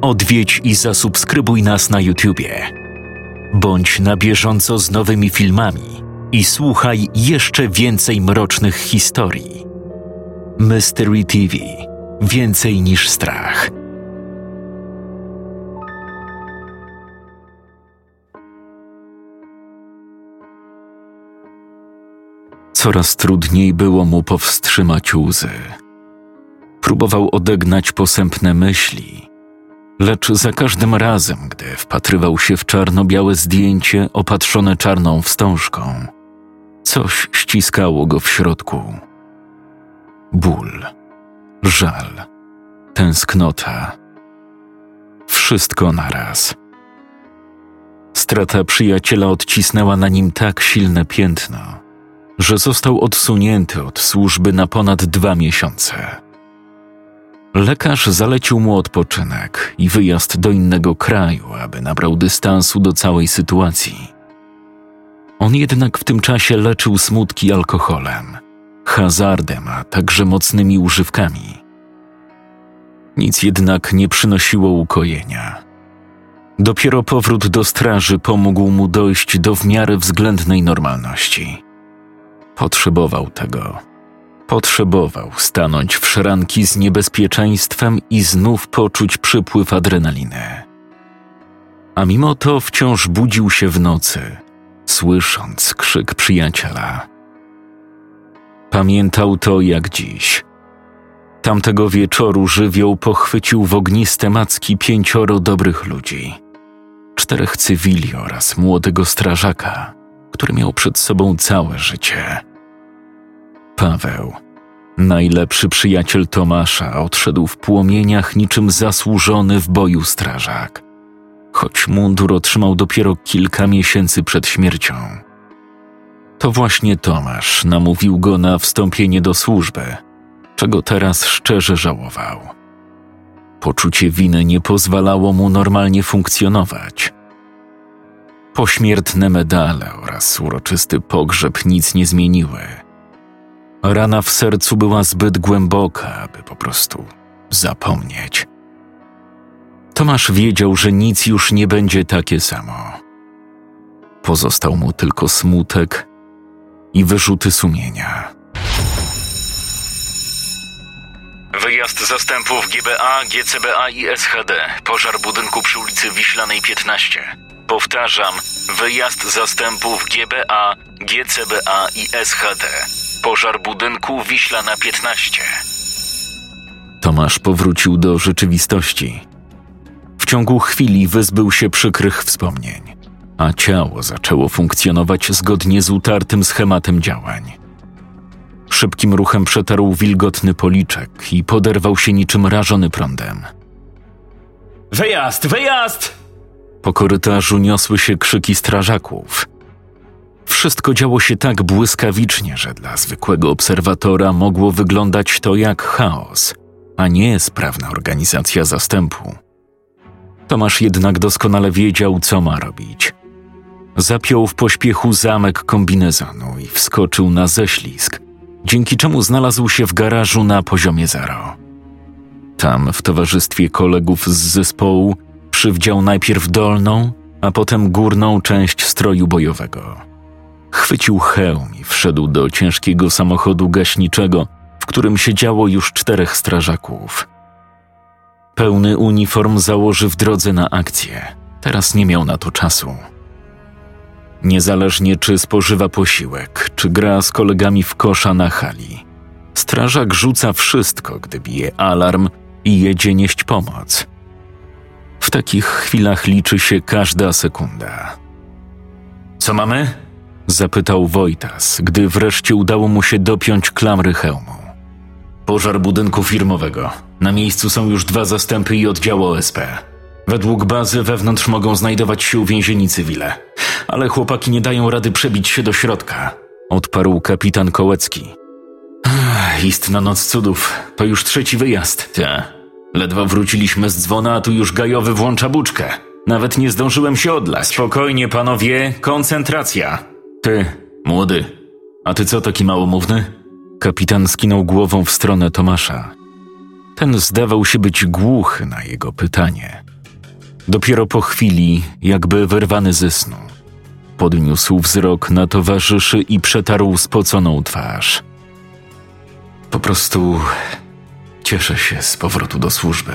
odwiedź i zasubskrybuj nas na YouTubie. Bądź na bieżąco z nowymi filmami i słuchaj jeszcze więcej mrocznych historii. Mystery TV Więcej niż strach. Coraz trudniej było mu powstrzymać łzy. Próbował odegnać posępne myśli, lecz za każdym razem, gdy wpatrywał się w czarno-białe zdjęcie opatrzone czarną wstążką, coś ściskało go w środku. Ból, żal, tęsknota. Wszystko naraz. Strata przyjaciela odcisnęła na nim tak silne piętno, że został odsunięty od służby na ponad dwa miesiące. Lekarz zalecił mu odpoczynek i wyjazd do innego kraju, aby nabrał dystansu do całej sytuacji. On jednak w tym czasie leczył smutki alkoholem, hazardem, a także mocnymi używkami. Nic jednak nie przynosiło ukojenia. Dopiero powrót do straży pomógł mu dojść do w miarę względnej normalności. Potrzebował tego. Potrzebował stanąć w szranki z niebezpieczeństwem i znów poczuć przypływ adrenaliny. A mimo to wciąż budził się w nocy, słysząc krzyk przyjaciela. Pamiętał to jak dziś. Tamtego wieczoru żywioł pochwycił w ogniste macki pięcioro dobrych ludzi. Czterech cywili oraz młodego strażaka, który miał przed sobą całe życie. Paweł, najlepszy przyjaciel Tomasza, odszedł w płomieniach niczym zasłużony w boju strażak, choć mundur otrzymał dopiero kilka miesięcy przed śmiercią. To właśnie Tomasz namówił go na wstąpienie do służby, czego teraz szczerze żałował. Poczucie winy nie pozwalało mu normalnie funkcjonować. Pośmiertne medale oraz uroczysty pogrzeb nic nie zmieniły. Rana w sercu była zbyt głęboka, aby po prostu zapomnieć. Tomasz wiedział, że nic już nie będzie takie samo. Pozostał mu tylko smutek i wyrzuty sumienia. Wyjazd zastępów GBA, GCBA i SHD. Pożar budynku przy ulicy Wiślanej 15. Powtarzam, wyjazd zastępów GBA, GCBA i SHD. Pożar budynku Wiślana 15. Tomasz powrócił do rzeczywistości. W ciągu chwili wyzbył się przykrych wspomnień, a ciało zaczęło funkcjonować zgodnie z utartym schematem działań. Szybkim ruchem przetarł wilgotny policzek i poderwał się niczym rażony prądem. Wyjazd, wyjazd! Po korytarzu niosły się krzyki strażaków. Wszystko działo się tak błyskawicznie, że dla zwykłego obserwatora mogło wyglądać to jak chaos, a nie sprawna organizacja zastępu. Tomasz jednak doskonale wiedział, co ma robić. Zapiął w pośpiechu zamek kombinezonu i wskoczył na ześlizg, dzięki czemu znalazł się w garażu na poziomie zero. Tam, w towarzystwie kolegów z zespołu, przywdział najpierw dolną, a potem górną część stroju bojowego. Chwycił hełm i wszedł do ciężkiego samochodu gaśniczego, w którym siedziało już czterech strażaków. Pełny uniform założy w drodze na akcję. Teraz nie miał na to czasu. Niezależnie czy spożywa posiłek, czy gra z kolegami w kosza na hali. Strażak rzuca wszystko, gdy bije alarm i jedzie nieść pomoc. W takich chwilach liczy się każda sekunda. Co mamy? Zapytał Wojtas, gdy wreszcie udało mu się dopiąć klamry hełmu. Pożar budynku firmowego. Na miejscu są już dwa zastępy i oddział OSP. Według bazy wewnątrz mogą znajdować się uwięzieni cywile, ale chłopaki nie dają rady przebić się do środka. Odparł kapitan Kołecki. Ach, istna noc cudów. To już trzeci wyjazd. Te. Ledwo wróciliśmy z dzwona, a tu już gajowy włącza buczkę. Nawet nie zdążyłem się odlać. Spokojnie, panowie, koncentracja. Ty, młody, a ty co taki małomówny? Kapitan skinął głową w stronę Tomasza. Ten zdawał się być głuchy na jego pytanie. Dopiero po chwili, jakby wyrwany ze snu, podniósł wzrok na towarzyszy i przetarł spoconą twarz. Po prostu cieszę się z powrotu do służby.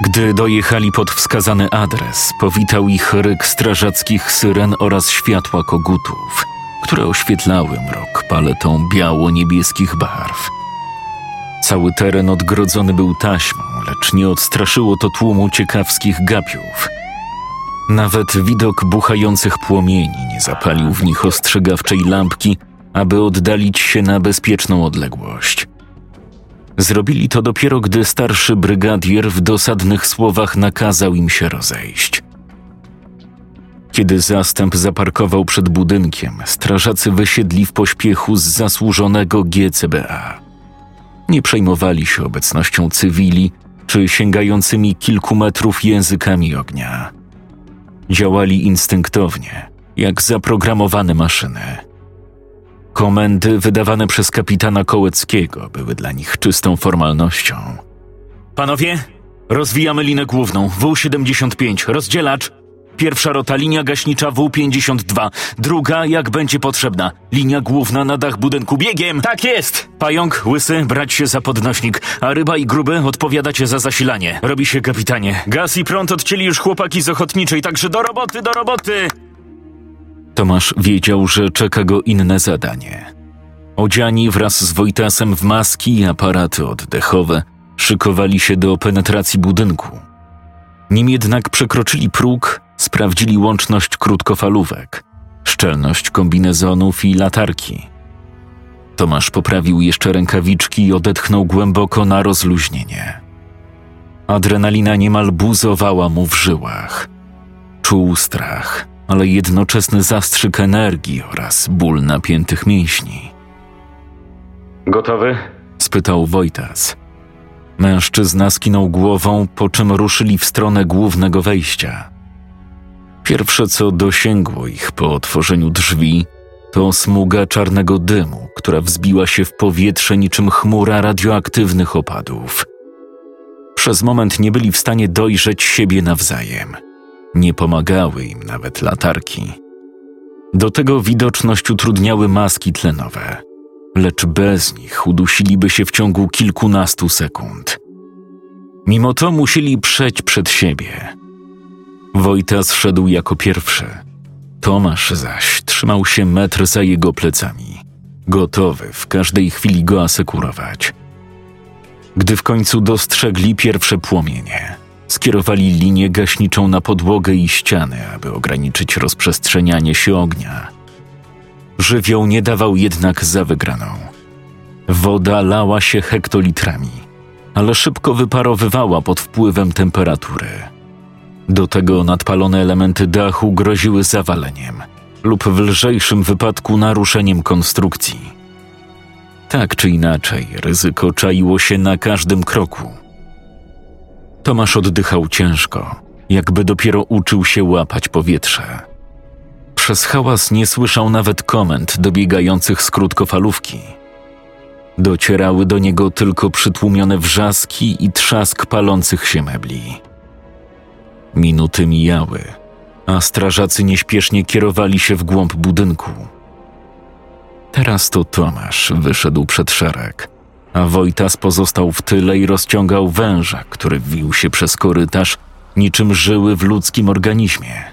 Gdy dojechali pod wskazany adres, powitał ich ryk strażackich syren oraz światła kogutów, które oświetlały mrok paletą biało-niebieskich barw. Cały teren odgrodzony był taśmą, lecz nie odstraszyło to tłumu ciekawskich gapiów. Nawet widok buchających płomieni nie zapalił w nich ostrzegawczej lampki, aby oddalić się na bezpieczną odległość. Zrobili to dopiero, gdy starszy brygadier w dosadnych słowach nakazał im się rozejść. Kiedy zastęp zaparkował przed budynkiem, strażacy wysiedli w pośpiechu z zasłużonego GCBA. Nie przejmowali się obecnością cywili czy sięgającymi kilku metrów językami ognia. Działali instynktownie, jak zaprogramowane maszyny. Komendy wydawane przez kapitana Kołeckiego były dla nich czystą formalnością. Panowie, rozwijamy linę główną W-75, rozdzielacz. Pierwsza rota linia gaśnicza W-52, druga jak będzie potrzebna. Linia główna na dach budynku biegiem. Tak jest! Pająk, łysy, brać się za podnośnik, a ryba i gruby odpowiadacie za zasilanie. Robi się kapitanie. Gaz i prąd odcięli już chłopaki z ochotniczej, także do roboty, do roboty! Tomasz wiedział, że czeka go inne zadanie. Odziani wraz z Wojtasem w maski i aparaty oddechowe szykowali się do penetracji budynku. Nim jednak przekroczyli próg, sprawdzili łączność krótkofalówek, szczelność kombinezonów i latarki. Tomasz poprawił jeszcze rękawiczki i odetchnął głęboko na rozluźnienie. Adrenalina niemal buzowała mu w żyłach. Czuł strach, ale jednoczesny zastrzyk energii oraz ból napiętych mięśni. Gotowy? spytał Wojtas. Mężczyzna skinął głową, po czym ruszyli w stronę głównego wejścia. Pierwsze, co dosięgło ich po otworzeniu drzwi, to smuga czarnego dymu, która wzbiła się w powietrze niczym chmura radioaktywnych opadów. Przez moment nie byli w stanie dojrzeć siebie nawzajem. Nie pomagały im nawet latarki. Do tego widoczność utrudniały maski tlenowe, lecz bez nich udusiliby się w ciągu kilkunastu sekund. Mimo to musieli przejść przed siebie. Wojtas szedł jako pierwszy. Tomasz zaś trzymał się metr za jego plecami, gotowy w każdej chwili go asekurować. Gdy w końcu dostrzegli pierwsze płomienie, skierowali linię gaśniczą na podłogę i ściany, aby ograniczyć rozprzestrzenianie się ognia. Żywioł nie dawał jednak za wygraną. Woda lała się hektolitrami, ale szybko wyparowywała pod wpływem temperatury. Do tego nadpalone elementy dachu groziły zawaleniem lub w lżejszym wypadku naruszeniem konstrukcji. Tak czy inaczej, ryzyko czaiło się na każdym kroku. Tomasz oddychał ciężko, jakby dopiero uczył się łapać powietrze. Przez hałas nie słyszał nawet komend dobiegających z krótkofalówki. Docierały do niego tylko przytłumione wrzaski i trzask palących się mebli. Minuty mijały, a strażacy nieśpiesznie kierowali się w głąb budynku. Teraz to Tomasz wyszedł przed szereg, a Wojtas pozostał w tyle i rozciągał węża, który wił się przez korytarz, niczym żyły w ludzkim organizmie.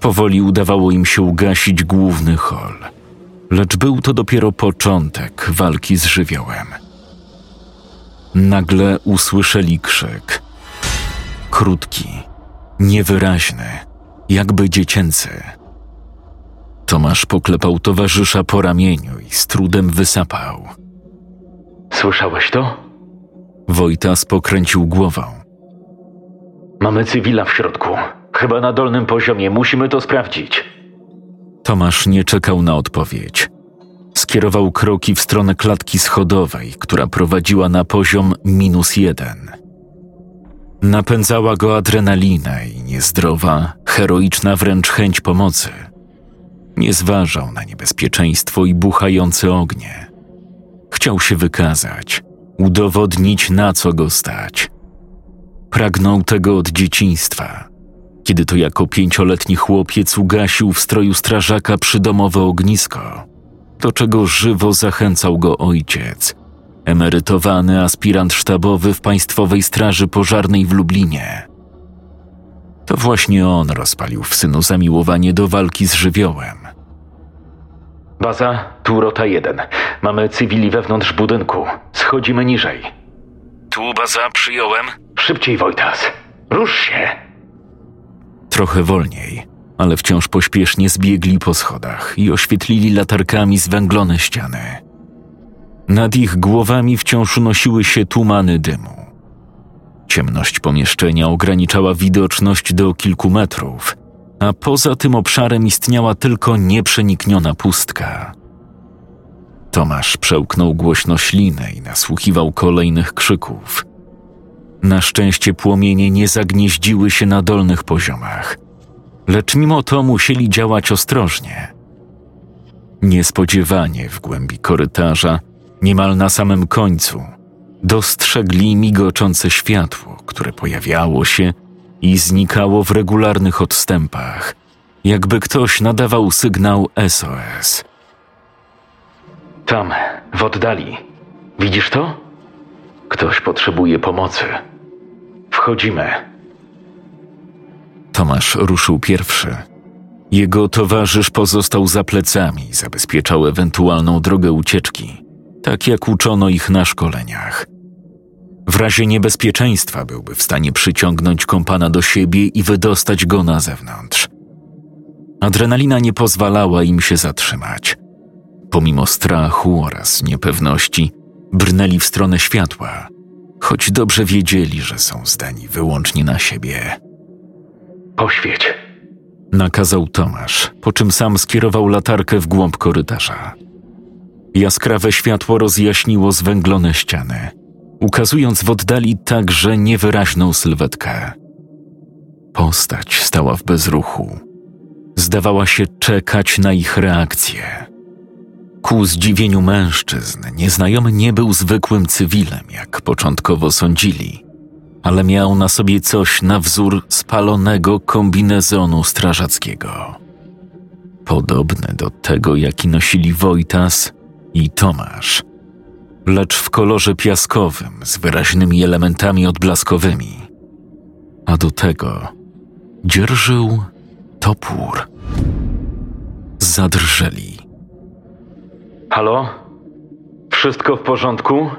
Powoli udawało im się ugasić główny hol, lecz był to dopiero początek walki z żywiołem. Nagle usłyszeli krzyk. Krótki, niewyraźny, jakby dziecięcy. Tomasz poklepał towarzysza po ramieniu i z trudem wysapał. Słyszałeś to? Wojtas pokręcił głową. Mamy cywila w środku. Chyba na dolnym poziomie. Musimy to sprawdzić. Tomasz nie czekał na odpowiedź. Skierował kroki w stronę klatki schodowej, która prowadziła na poziom minus jeden. Napędzała go adrenalina i niezdrowa, heroiczna wręcz chęć pomocy. Nie zważał na niebezpieczeństwo i buchające ognie. Chciał się wykazać, udowodnić na co go stać, Pragnął tego od dzieciństwa, kiedy to jako pięcioletni chłopiec ugasił w stroju strażaka przydomowe ognisko, do czego żywo zachęcał go ojciec, emerytowany aspirant sztabowy w Państwowej Straży Pożarnej w Lublinie. To właśnie on rozpalił w synu zamiłowanie do walki z żywiołem. Baza, tu rota jeden. Mamy cywili wewnątrz budynku. Schodzimy niżej. Tu baza przyjąłem. Szybciej, Wojtas. Rusz się! Trochę wolniej, ale wciąż pośpiesznie zbiegli po schodach i oświetlili latarkami zwęglone ściany. Nad ich głowami wciąż unosiły się tumany dymu. Ciemność pomieszczenia ograniczała widoczność do kilku metrów, a poza tym obszarem istniała tylko nieprzenikniona pustka. Tomasz przełknął głośno ślinę i nasłuchiwał kolejnych krzyków. Na szczęście płomienie nie zagnieździły się na dolnych poziomach, lecz mimo to musieli działać ostrożnie. Niespodziewanie w głębi korytarza, niemal na samym końcu, dostrzegli migoczące światło, które pojawiało się i znikało w regularnych odstępach, jakby ktoś nadawał sygnał SOS. Tam, w oddali. Widzisz to? Ktoś potrzebuje pomocy. Wchodzimy. Tomasz ruszył pierwszy. Jego towarzysz pozostał za plecami zabezpieczał ewentualną drogę ucieczki, tak jak uczono ich na szkoleniach. W razie niebezpieczeństwa byłby w stanie przyciągnąć kompana do siebie i wydostać go na zewnątrz. Adrenalina nie pozwalała im się zatrzymać. Pomimo strachu oraz niepewności, brnęli w stronę światła, choć dobrze wiedzieli, że są zdani wyłącznie na siebie. Poświeć. Nakazał Tomasz, po czym sam skierował latarkę w głąb korytarza. Jaskrawe światło rozjaśniło zwęglone ściany, ukazując w oddali także niewyraźną sylwetkę. Postać stała w bezruchu. Zdawała się czekać na ich reakcję. Ku zdziwieniu mężczyzn, nieznajomy nie był zwykłym cywilem, jak początkowo sądzili, ale miał na sobie coś na wzór spalonego kombinezonu strażackiego. Podobny do tego, jaki nosili Wojtas i Tomasz, lecz w kolorze piaskowym z wyraźnymi elementami odblaskowymi. A do tego dzierżył topór. Zadrżeli. Halo? Wszystko w porządku?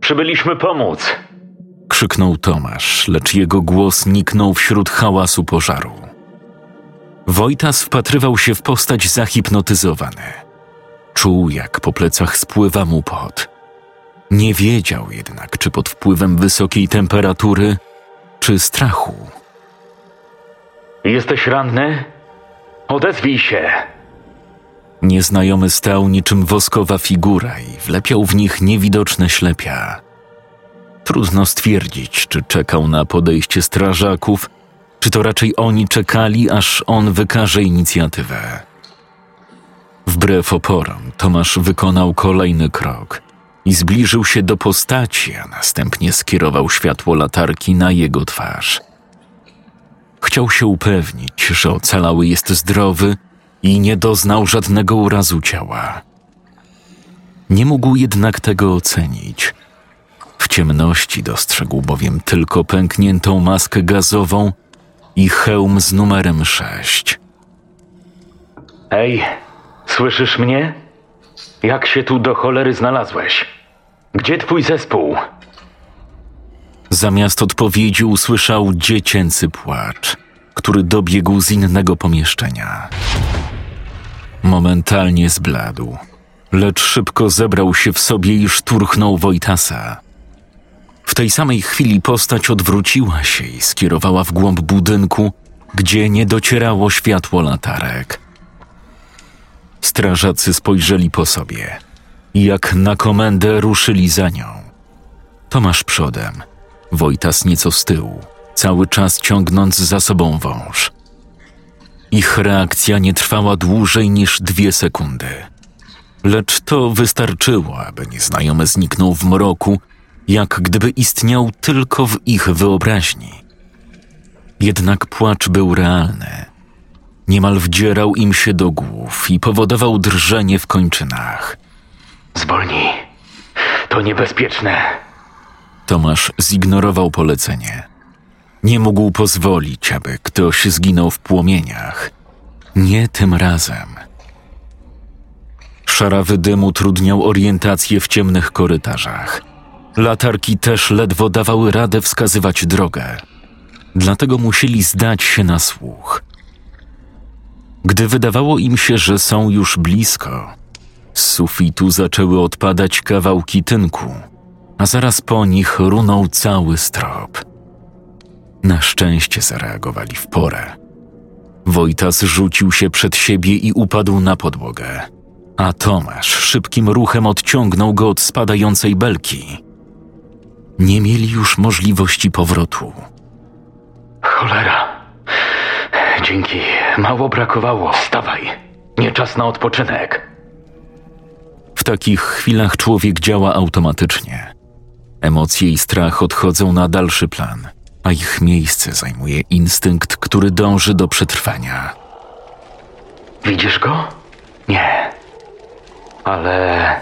Przybyliśmy pomóc. krzyknął Tomasz, lecz jego głos niknął wśród hałasu pożaru. Wojtas wpatrywał się w postać zahipnotyzowany. Czuł, jak po plecach spływa mu pot. Nie wiedział jednak, czy pod wpływem wysokiej temperatury, czy strachu. Jesteś ranny? Odezwij się. Nieznajomy stał niczym woskowa figura i wlepiał w nich niewidoczne ślepia. Trudno stwierdzić, czy czekał na podejście strażaków, czy to raczej oni czekali, aż on wykaże inicjatywę. Wbrew oporom, Tomasz wykonał kolejny krok i zbliżył się do postaci, a następnie skierował światło latarki na jego twarz. Chciał się upewnić, że ocalały jest zdrowy i nie doznał żadnego urazu ciała. Nie mógł jednak tego ocenić. W ciemności dostrzegł bowiem tylko pękniętą maskę gazową i hełm z numerem 6. Ej, słyszysz mnie? Jak się tu do cholery znalazłeś? Gdzie twój zespół? Zamiast odpowiedzi usłyszał dziecięcy płacz, który dobiegł z innego pomieszczenia. Momentalnie zbladł, lecz szybko zebrał się w sobie i szturchnął Wojtasa. W tej samej chwili postać odwróciła się i skierowała w głąb budynku, gdzie nie docierało światło latarek. Strażacy spojrzeli po sobie jak na komendę ruszyli za nią. Tomasz przodem, Wojtas nieco z tyłu, cały czas ciągnąc za sobą wąż. Ich reakcja nie trwała dłużej niż dwie sekundy. Lecz to wystarczyło, aby nieznajomy zniknął w mroku jak gdyby istniał tylko w ich wyobraźni. Jednak płacz był realny. Niemal wdzierał im się do głów i powodował drżenie w kończynach. Zwolnij. To niebezpieczne. Tomasz zignorował polecenie. Nie mógł pozwolić, aby ktoś zginął w płomieniach. Nie tym razem. Szarawy dym utrudniał orientację w ciemnych korytarzach. Latarki też ledwo dawały radę wskazywać drogę. Dlatego musieli zdać się na słuch. Gdy wydawało im się, że są już blisko, z sufitu zaczęły odpadać kawałki tynku, a zaraz po nich runął cały strop. Na szczęście zareagowali w porę. Wojtas rzucił się przed siebie i upadł na podłogę, a Tomasz szybkim ruchem odciągnął go od spadającej belki. Nie mieli już możliwości powrotu. Cholera. Dzięki. Mało brakowało. Wstawaj. Nie czas na odpoczynek. W takich chwilach człowiek działa automatycznie. Emocje i strach odchodzą na dalszy plan, a ich miejsce zajmuje instynkt, który dąży do przetrwania. Widzisz go? Nie. Ale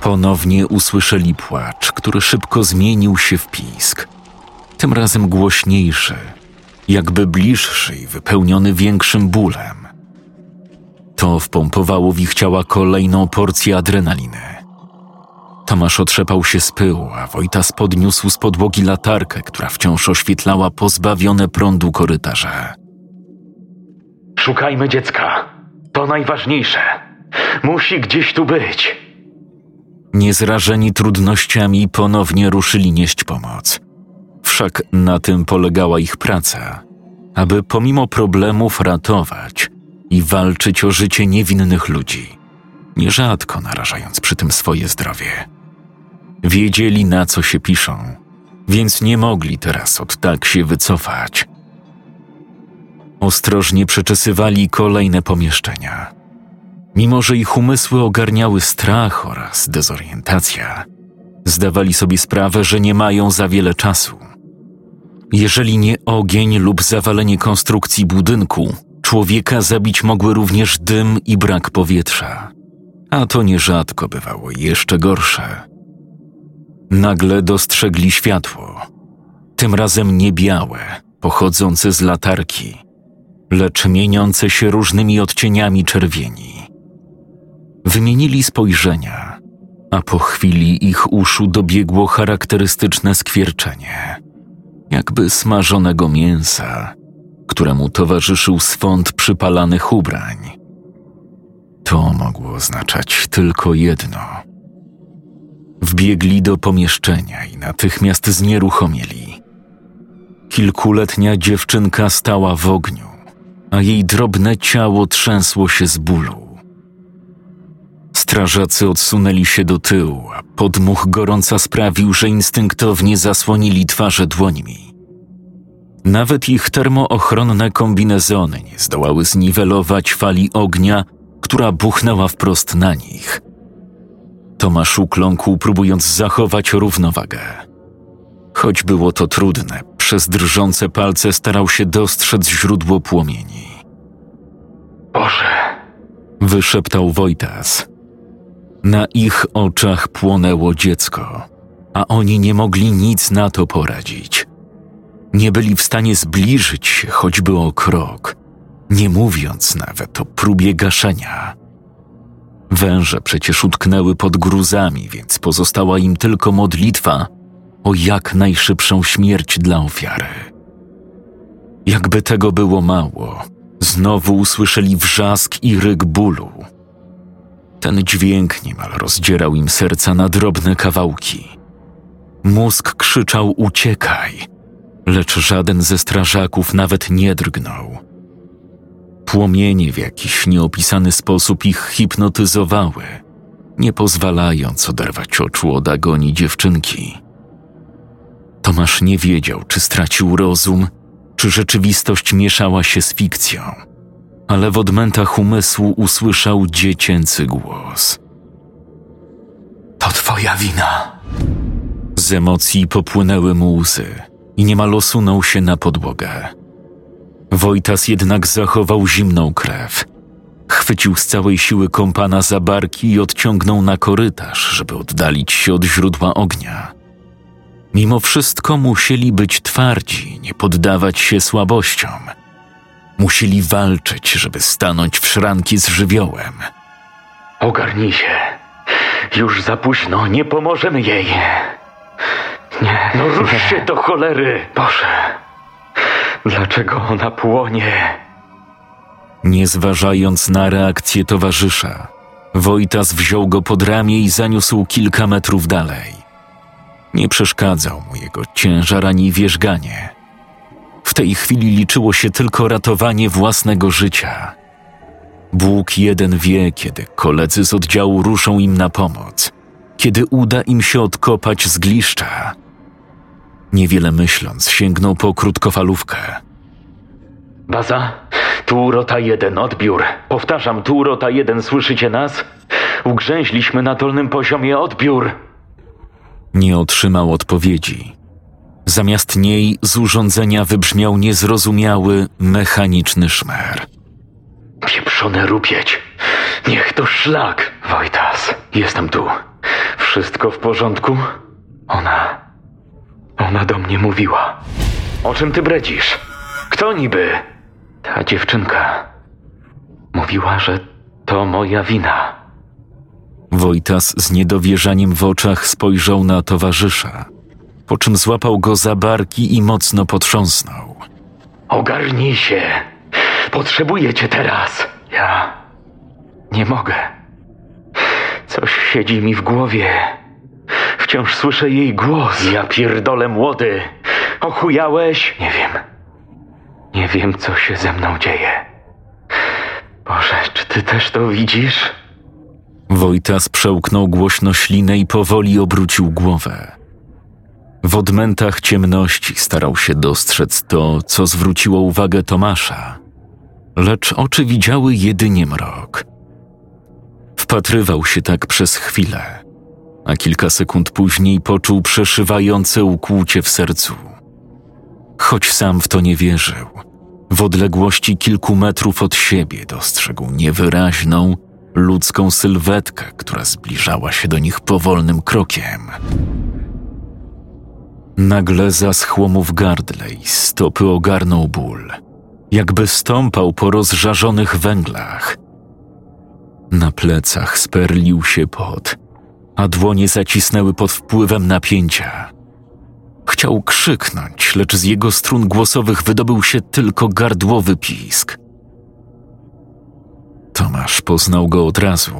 Ponownie usłyszeli płacz, który szybko zmienił się w pisk. Tym razem głośniejszy, jakby bliższy i wypełniony większym bólem. To wpompowało w ich ciała kolejną porcję adrenaliny. Tomasz otrzepał się z pyłu, a Wojtas podniósł z podłogi latarkę, która wciąż oświetlała pozbawione prądu korytarze. szukajmy dziecka. To najważniejsze. Musi gdzieś tu być. Niezrażeni trudnościami ponownie ruszyli nieść pomoc. Wszak na tym polegała ich praca, aby pomimo problemów ratować i walczyć o życie niewinnych ludzi, nierzadko narażając przy tym swoje zdrowie. Wiedzieli na co się piszą, więc nie mogli teraz od tak się wycofać. Ostrożnie przeczesywali kolejne pomieszczenia. Mimo, że ich umysły ogarniały strach oraz dezorientacja, zdawali sobie sprawę, że nie mają za wiele czasu. Jeżeli nie ogień lub zawalenie konstrukcji budynku, człowieka zabić mogły również dym i brak powietrza. A to nierzadko bywało jeszcze gorsze. Nagle dostrzegli światło. Tym razem nie białe, pochodzące z latarki, lecz mieniące się różnymi odcieniami czerwieni. Wymienili spojrzenia, a po chwili ich uszu dobiegło charakterystyczne skwierczenie, jakby smażonego mięsa, któremu towarzyszył swąd przypalanych ubrań. To mogło oznaczać tylko jedno. Wbiegli do pomieszczenia i natychmiast znieruchomieli. Kilkuletnia dziewczynka stała w ogniu, a jej drobne ciało trzęsło się z bólu. Strażacy odsunęli się do tyłu, a podmuch gorąca sprawił, że instynktownie zasłonili twarze dłońmi. Nawet ich termoochronne kombinezony nie zdołały zniwelować fali ognia, która buchnęła wprost na nich. Tomasz ukląkł, próbując zachować równowagę. Choć było to trudne, przez drżące palce starał się dostrzec źródło płomieni. Boże, Wyszeptał Wojtas. Na ich oczach płonęło dziecko, a oni nie mogli nic na to poradzić. Nie byli w stanie zbliżyć się choćby o krok, nie mówiąc nawet o próbie gaszenia. Węże przecież utknęły pod gruzami, więc pozostała im tylko modlitwa o jak najszybszą śmierć dla ofiary. Jakby tego było mało, znowu usłyszeli wrzask i ryk bólu. Ten dźwięk niemal rozdzierał im serca na drobne kawałki. Mózg krzyczał uciekaj, lecz żaden ze strażaków nawet nie drgnął. Płomienie w jakiś nieopisany sposób ich hipnotyzowały, nie pozwalając oderwać oczu od agonii dziewczynki. Tomasz nie wiedział, czy stracił rozum, czy rzeczywistość mieszała się z fikcją, ale w odmętach umysłu usłyszał dziecięcy głos. to twoja wina. Z emocji popłynęły mu łzy i niemal osunął się na podłogę. Wojtas jednak zachował zimną krew. Chwycił z całej siły kompana za barki i odciągnął na korytarz, żeby oddalić się od źródła ognia. Mimo wszystko musieli być twardzi, nie poddawać się słabościom. Musieli walczyć, żeby stanąć w szranki z żywiołem. Ogarnij się. Już za późno, nie pomożemy jej. Nie. No rusz nie. się do cholery. Boże. Dlaczego ona płonie? Nie zważając na reakcję towarzysza, Wojtas wziął go pod ramię i zaniósł kilka metrów dalej. Nie przeszkadzał mu jego ciężar ani wierzganie. W tej chwili liczyło się tylko ratowanie własnego życia. Bóg jeden wie, kiedy koledzy z oddziału ruszą im na pomoc, kiedy uda im się odkopać z gliszcza. Niewiele myśląc, sięgnął po krótkofalówkę. Baza, tu rota jeden, odbiór. Powtarzam, tu rota jeden, słyszycie nas? Ugrzęźliśmy na dolnym poziomie, odbiór. Nie otrzymał odpowiedzi. Zamiast niej z urządzenia wybrzmiał niezrozumiały, mechaniczny szmer. Pieprzone rupieć. Niech to szlak. Wojtas, jestem tu. Wszystko w porządku? Ona. Ona do mnie mówiła. O czym ty bredzisz? Kto niby? Ta dziewczynka. Mówiła, że to moja wina. Wojtas z niedowierzaniem w oczach spojrzał na towarzysza, po czym złapał go za barki i mocno potrząsnął. Ogarnij się! Potrzebuję cię teraz! Ja nie mogę. Coś siedzi mi w głowie. Wciąż słyszę jej głos. Ja pierdolę młody. Ochujałeś? Nie wiem. Nie wiem, co się ze mną dzieje. Boże, czy ty też to widzisz? Wojtas przełknął głośno ślinę i powoli obrócił głowę. W odmętach ciemności starał się dostrzec to, co zwróciło uwagę Tomasza, lecz oczy widziały jedynie mrok. Wpatrywał się tak przez chwilę, a kilka sekund później poczuł przeszywające ukłucie w sercu. Choć sam w to nie wierzył, w odległości kilku metrów od siebie dostrzegł niewyraźną, ludzką sylwetkę, która zbliżała się do nich powolnym krokiem. Nagle zaschło mu w gardle i stopy ogarnął ból, jakby stąpał po rozżarzonych węglach. Na plecach sperlił się pot, a dłonie zacisnęły pod wpływem napięcia. Chciał krzyknąć, lecz z jego strun głosowych wydobył się tylko gardłowy pisk. Tomasz poznał go od razu.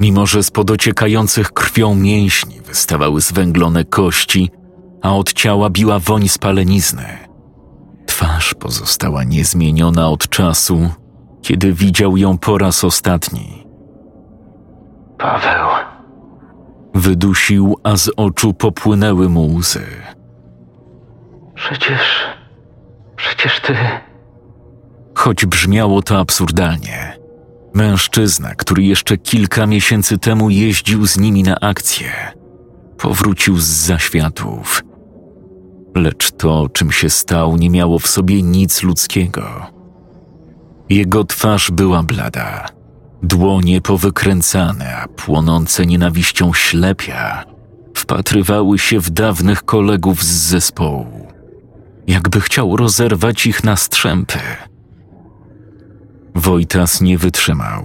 Mimo, że z podociekających krwią mięśni wystawały zwęglone kości, a od ciała biła woń spalenizny. Twarz pozostała niezmieniona od czasu, kiedy widział ją po raz ostatni. Paweł. Wydusił, a z oczu popłynęły mu łzy. Przecież. Przecież ty. Choć brzmiało to absurdalnie, mężczyzna, który jeszcze kilka miesięcy temu jeździł z nimi na akcję, powrócił z zaświatów lecz to, czym się stał, nie miało w sobie nic ludzkiego. Jego twarz była blada, dłonie powykręcane, a płonące nienawiścią ślepia wpatrywały się w dawnych kolegów z zespołu, jakby chciał rozerwać ich na strzępy. Wojtas nie wytrzymał.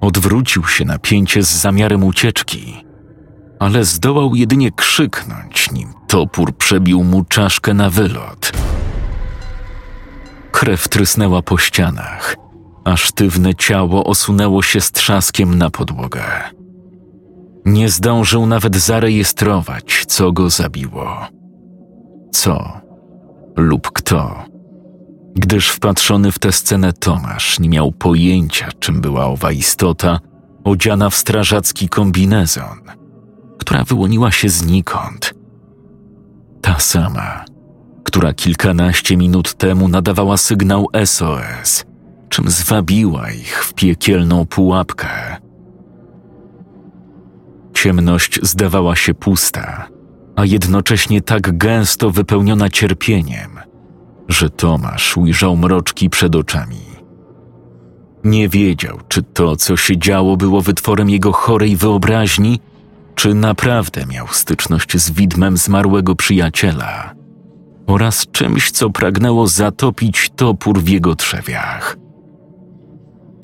Odwrócił się na pięcie z zamiarem ucieczki, ale zdołał jedynie krzyknąć, nim topór przebił mu czaszkę na wylot. Krew trysnęła po ścianach, a sztywne ciało osunęło się z trzaskiem na podłogę. Nie zdążył nawet zarejestrować, co go zabiło. Co lub kto. Gdyż wpatrzony w tę scenę Tomasz nie miał pojęcia, czym była owa istota, odziana w strażacki kombinezon – która wyłoniła się znikąd. Ta sama, która kilkanaście minut temu nadawała sygnał SOS, czym zwabiła ich w piekielną pułapkę. Ciemność zdawała się pusta, a jednocześnie tak gęsto wypełniona cierpieniem, że Tomasz ujrzał mroczki przed oczami. Nie wiedział, czy to, co się działo, było wytworem jego chorej wyobraźni, czy naprawdę miał styczność z widmem zmarłego przyjaciela oraz czymś, co pragnęło zatopić topór w jego trzewiach.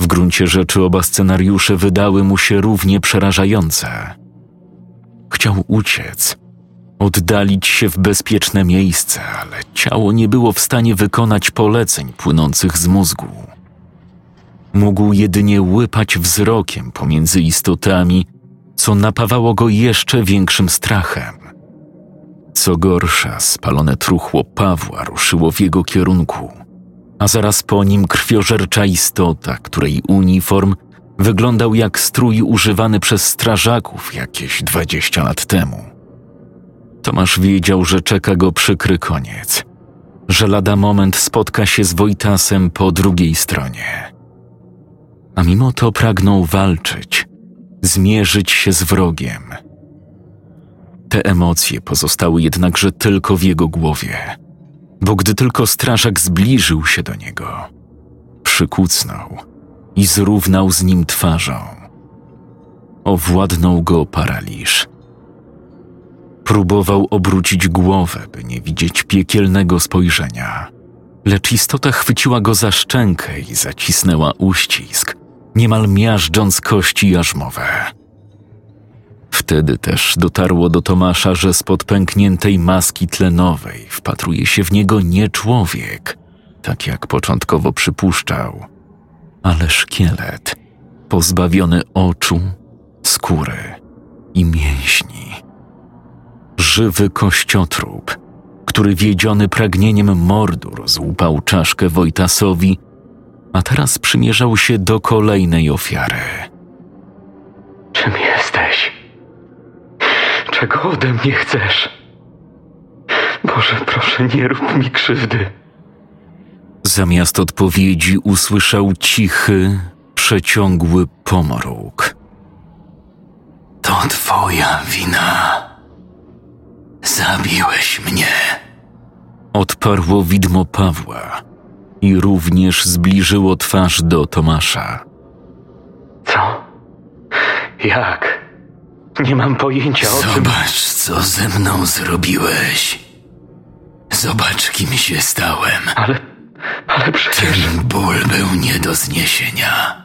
W gruncie rzeczy oba scenariusze wydały mu się równie przerażające. Chciał uciec, oddalić się w bezpieczne miejsce, ale ciało nie było w stanie wykonać poleceń płynących z mózgu. Mógł jedynie łypać wzrokiem pomiędzy istotami, co napawało go jeszcze większym strachem. Co gorsza, spalone truchło Pawła ruszyło w jego kierunku, a zaraz po nim krwiożercza istota, której uniform wyglądał jak strój używany przez strażaków jakieś dwadzieścia lat temu. Tomasz wiedział, że czeka go przykry koniec, że lada moment spotka się z Wojtasem po drugiej stronie. A mimo to pragnął walczyć, zmierzyć się z wrogiem. Te emocje pozostały jednakże tylko w jego głowie, bo gdy tylko strażak zbliżył się do niego, przykucnął i zrównał z nim twarzą. Owładnął go paraliż. Próbował obrócić głowę, by nie widzieć piekielnego spojrzenia, lecz istota chwyciła go za szczękę i zacisnęła uścisk, niemal miażdżąc kości jarzmowe. Wtedy też dotarło do Tomasza, że spod pękniętej maski tlenowej wpatruje się w niego nie człowiek, tak jak początkowo przypuszczał, ale szkielet, pozbawiony oczu, skóry i mięśni. Żywy kościotrup, który wiedziony pragnieniem mordu rozłupał czaszkę Wojtasowi, a teraz przymierzał się do kolejnej ofiary. Czym jesteś? Czego ode mnie chcesz? Boże, proszę, nie rób mi krzywdy. Zamiast odpowiedzi usłyszał cichy, przeciągły pomruk. To twoja wina. Zabiłeś mnie. Odparło widmo Pawła i również zbliżyło twarz do Tomasza. Co? Jak? Nie mam pojęcia o czym... Zobacz, co ze mną zrobiłeś. Zobacz, kim się stałem. Ale... ale przecież... Ten ból był nie do zniesienia.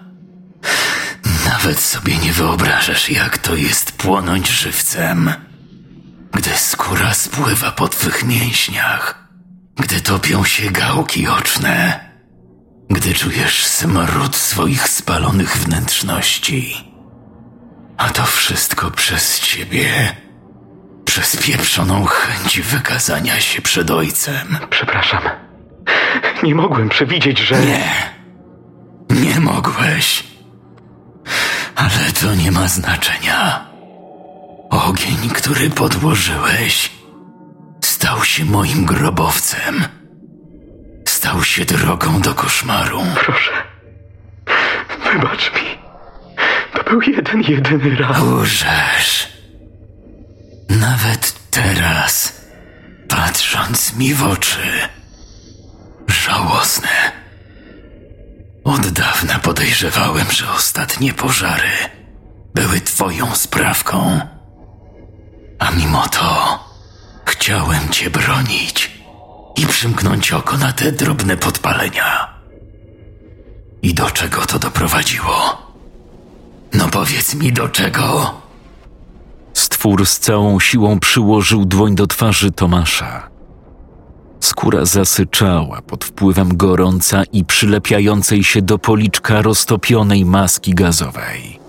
Nawet sobie nie wyobrażasz, jak to jest płonąć żywcem. Gdy skóra spływa po twych mięśniach, gdy topią się gałki oczne, gdy czujesz smród swoich spalonych wnętrzności. A to wszystko przez ciebie. Przez pieprzoną chęć wykazania się przed ojcem. Przepraszam. Nie mogłem przewidzieć, że... Nie. Nie mogłeś. Ale to nie ma znaczenia. Ogień, który podłożyłeś, stał się moim grobowcem. Stał się drogą do koszmaru. Proszę. Wybacz mi. To był jeden, jedyny raz. Łżesz. Nawet teraz, patrząc mi w oczy, żałosne. Od dawna podejrzewałem, że ostatnie pożary były twoją sprawką. A mimo to chciałem cię bronić i przymknąć oko na te drobne podpalenia. I do czego to doprowadziło? No powiedz mi do czego? Stwór z całą siłą przyłożył dłoń do twarzy Tomasza. Skóra zasyczała pod wpływem gorąca i przylepiającej się do policzka roztopionej maski gazowej.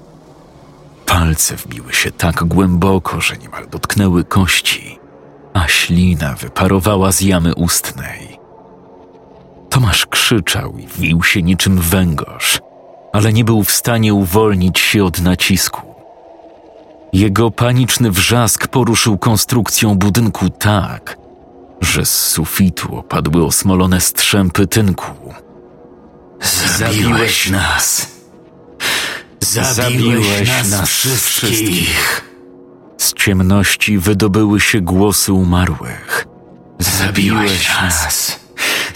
Palce wbiły się tak głęboko, że niemal dotknęły kości, a ślina wyparowała z jamy ustnej. Tomasz krzyczał i wił się niczym węgorz, ale nie był w stanie uwolnić się od nacisku. Jego paniczny wrzask poruszył konstrukcją budynku tak, że z sufitu opadły osmolone strzępy tynku. Zabiłeś nas. Zabiłeś, nas, wszystkich. Z ciemności wydobyły się głosy umarłych. Zabiłeś nas.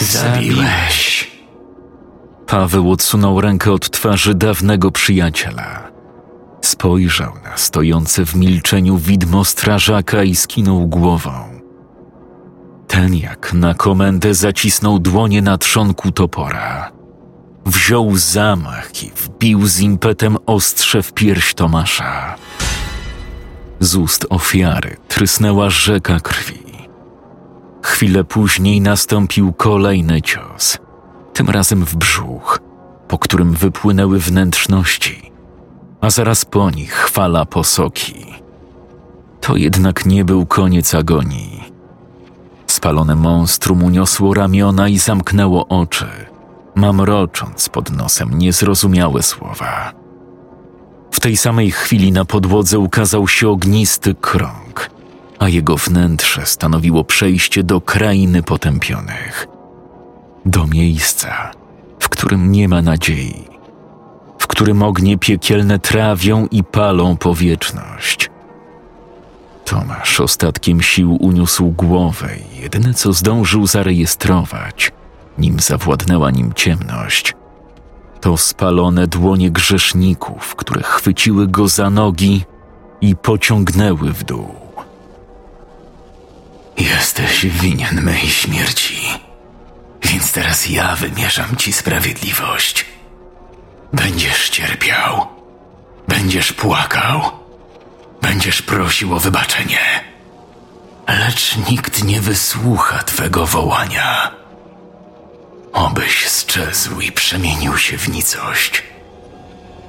Zabiłeś. Paweł odsunął rękę od twarzy dawnego przyjaciela. Spojrzał na stojące w milczeniu widmo strażaka i skinął głową. Ten jak na komendę zacisnął dłonie na trzonku topora. Wziął zamach i wbił z impetem ostrze w pierś Tomasza. Z ust ofiary trysnęła rzeka krwi. Chwilę później nastąpił kolejny cios, tym razem w brzuch, po którym wypłynęły wnętrzności, a zaraz po nich fala posoki. To jednak nie był koniec agonii. Spalone monstrum uniosło ramiona i zamknęło oczy, mamrocząc pod nosem niezrozumiałe słowa. W tej samej chwili na podłodze ukazał się ognisty krąg, a jego wnętrze stanowiło przejście do krainy potępionych. Do miejsca, w którym nie ma nadziei, w którym ognie piekielne trawią i palą po wieczność. Tomasz ostatkiem sił uniósł głowę i jedyne co zdążył zarejestrować, nim zawładnęła nim ciemność, to spalone dłonie grzeszników, które chwyciły go za nogi i pociągnęły w dół. Jesteś winien mej śmierci, więc teraz ja wymierzam ci sprawiedliwość. Będziesz cierpiał, będziesz płakał, będziesz prosił o wybaczenie, lecz nikt nie wysłucha twego wołania. Obyś sczezł i przemienił się w nicość.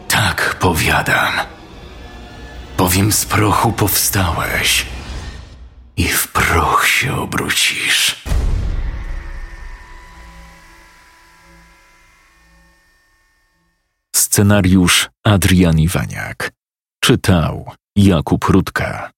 Tak powiadam, bowiem z prochu powstałeś i w proch się obrócisz. Scenariusz Adrian Iwaniak. Czytał Jakub Rutka.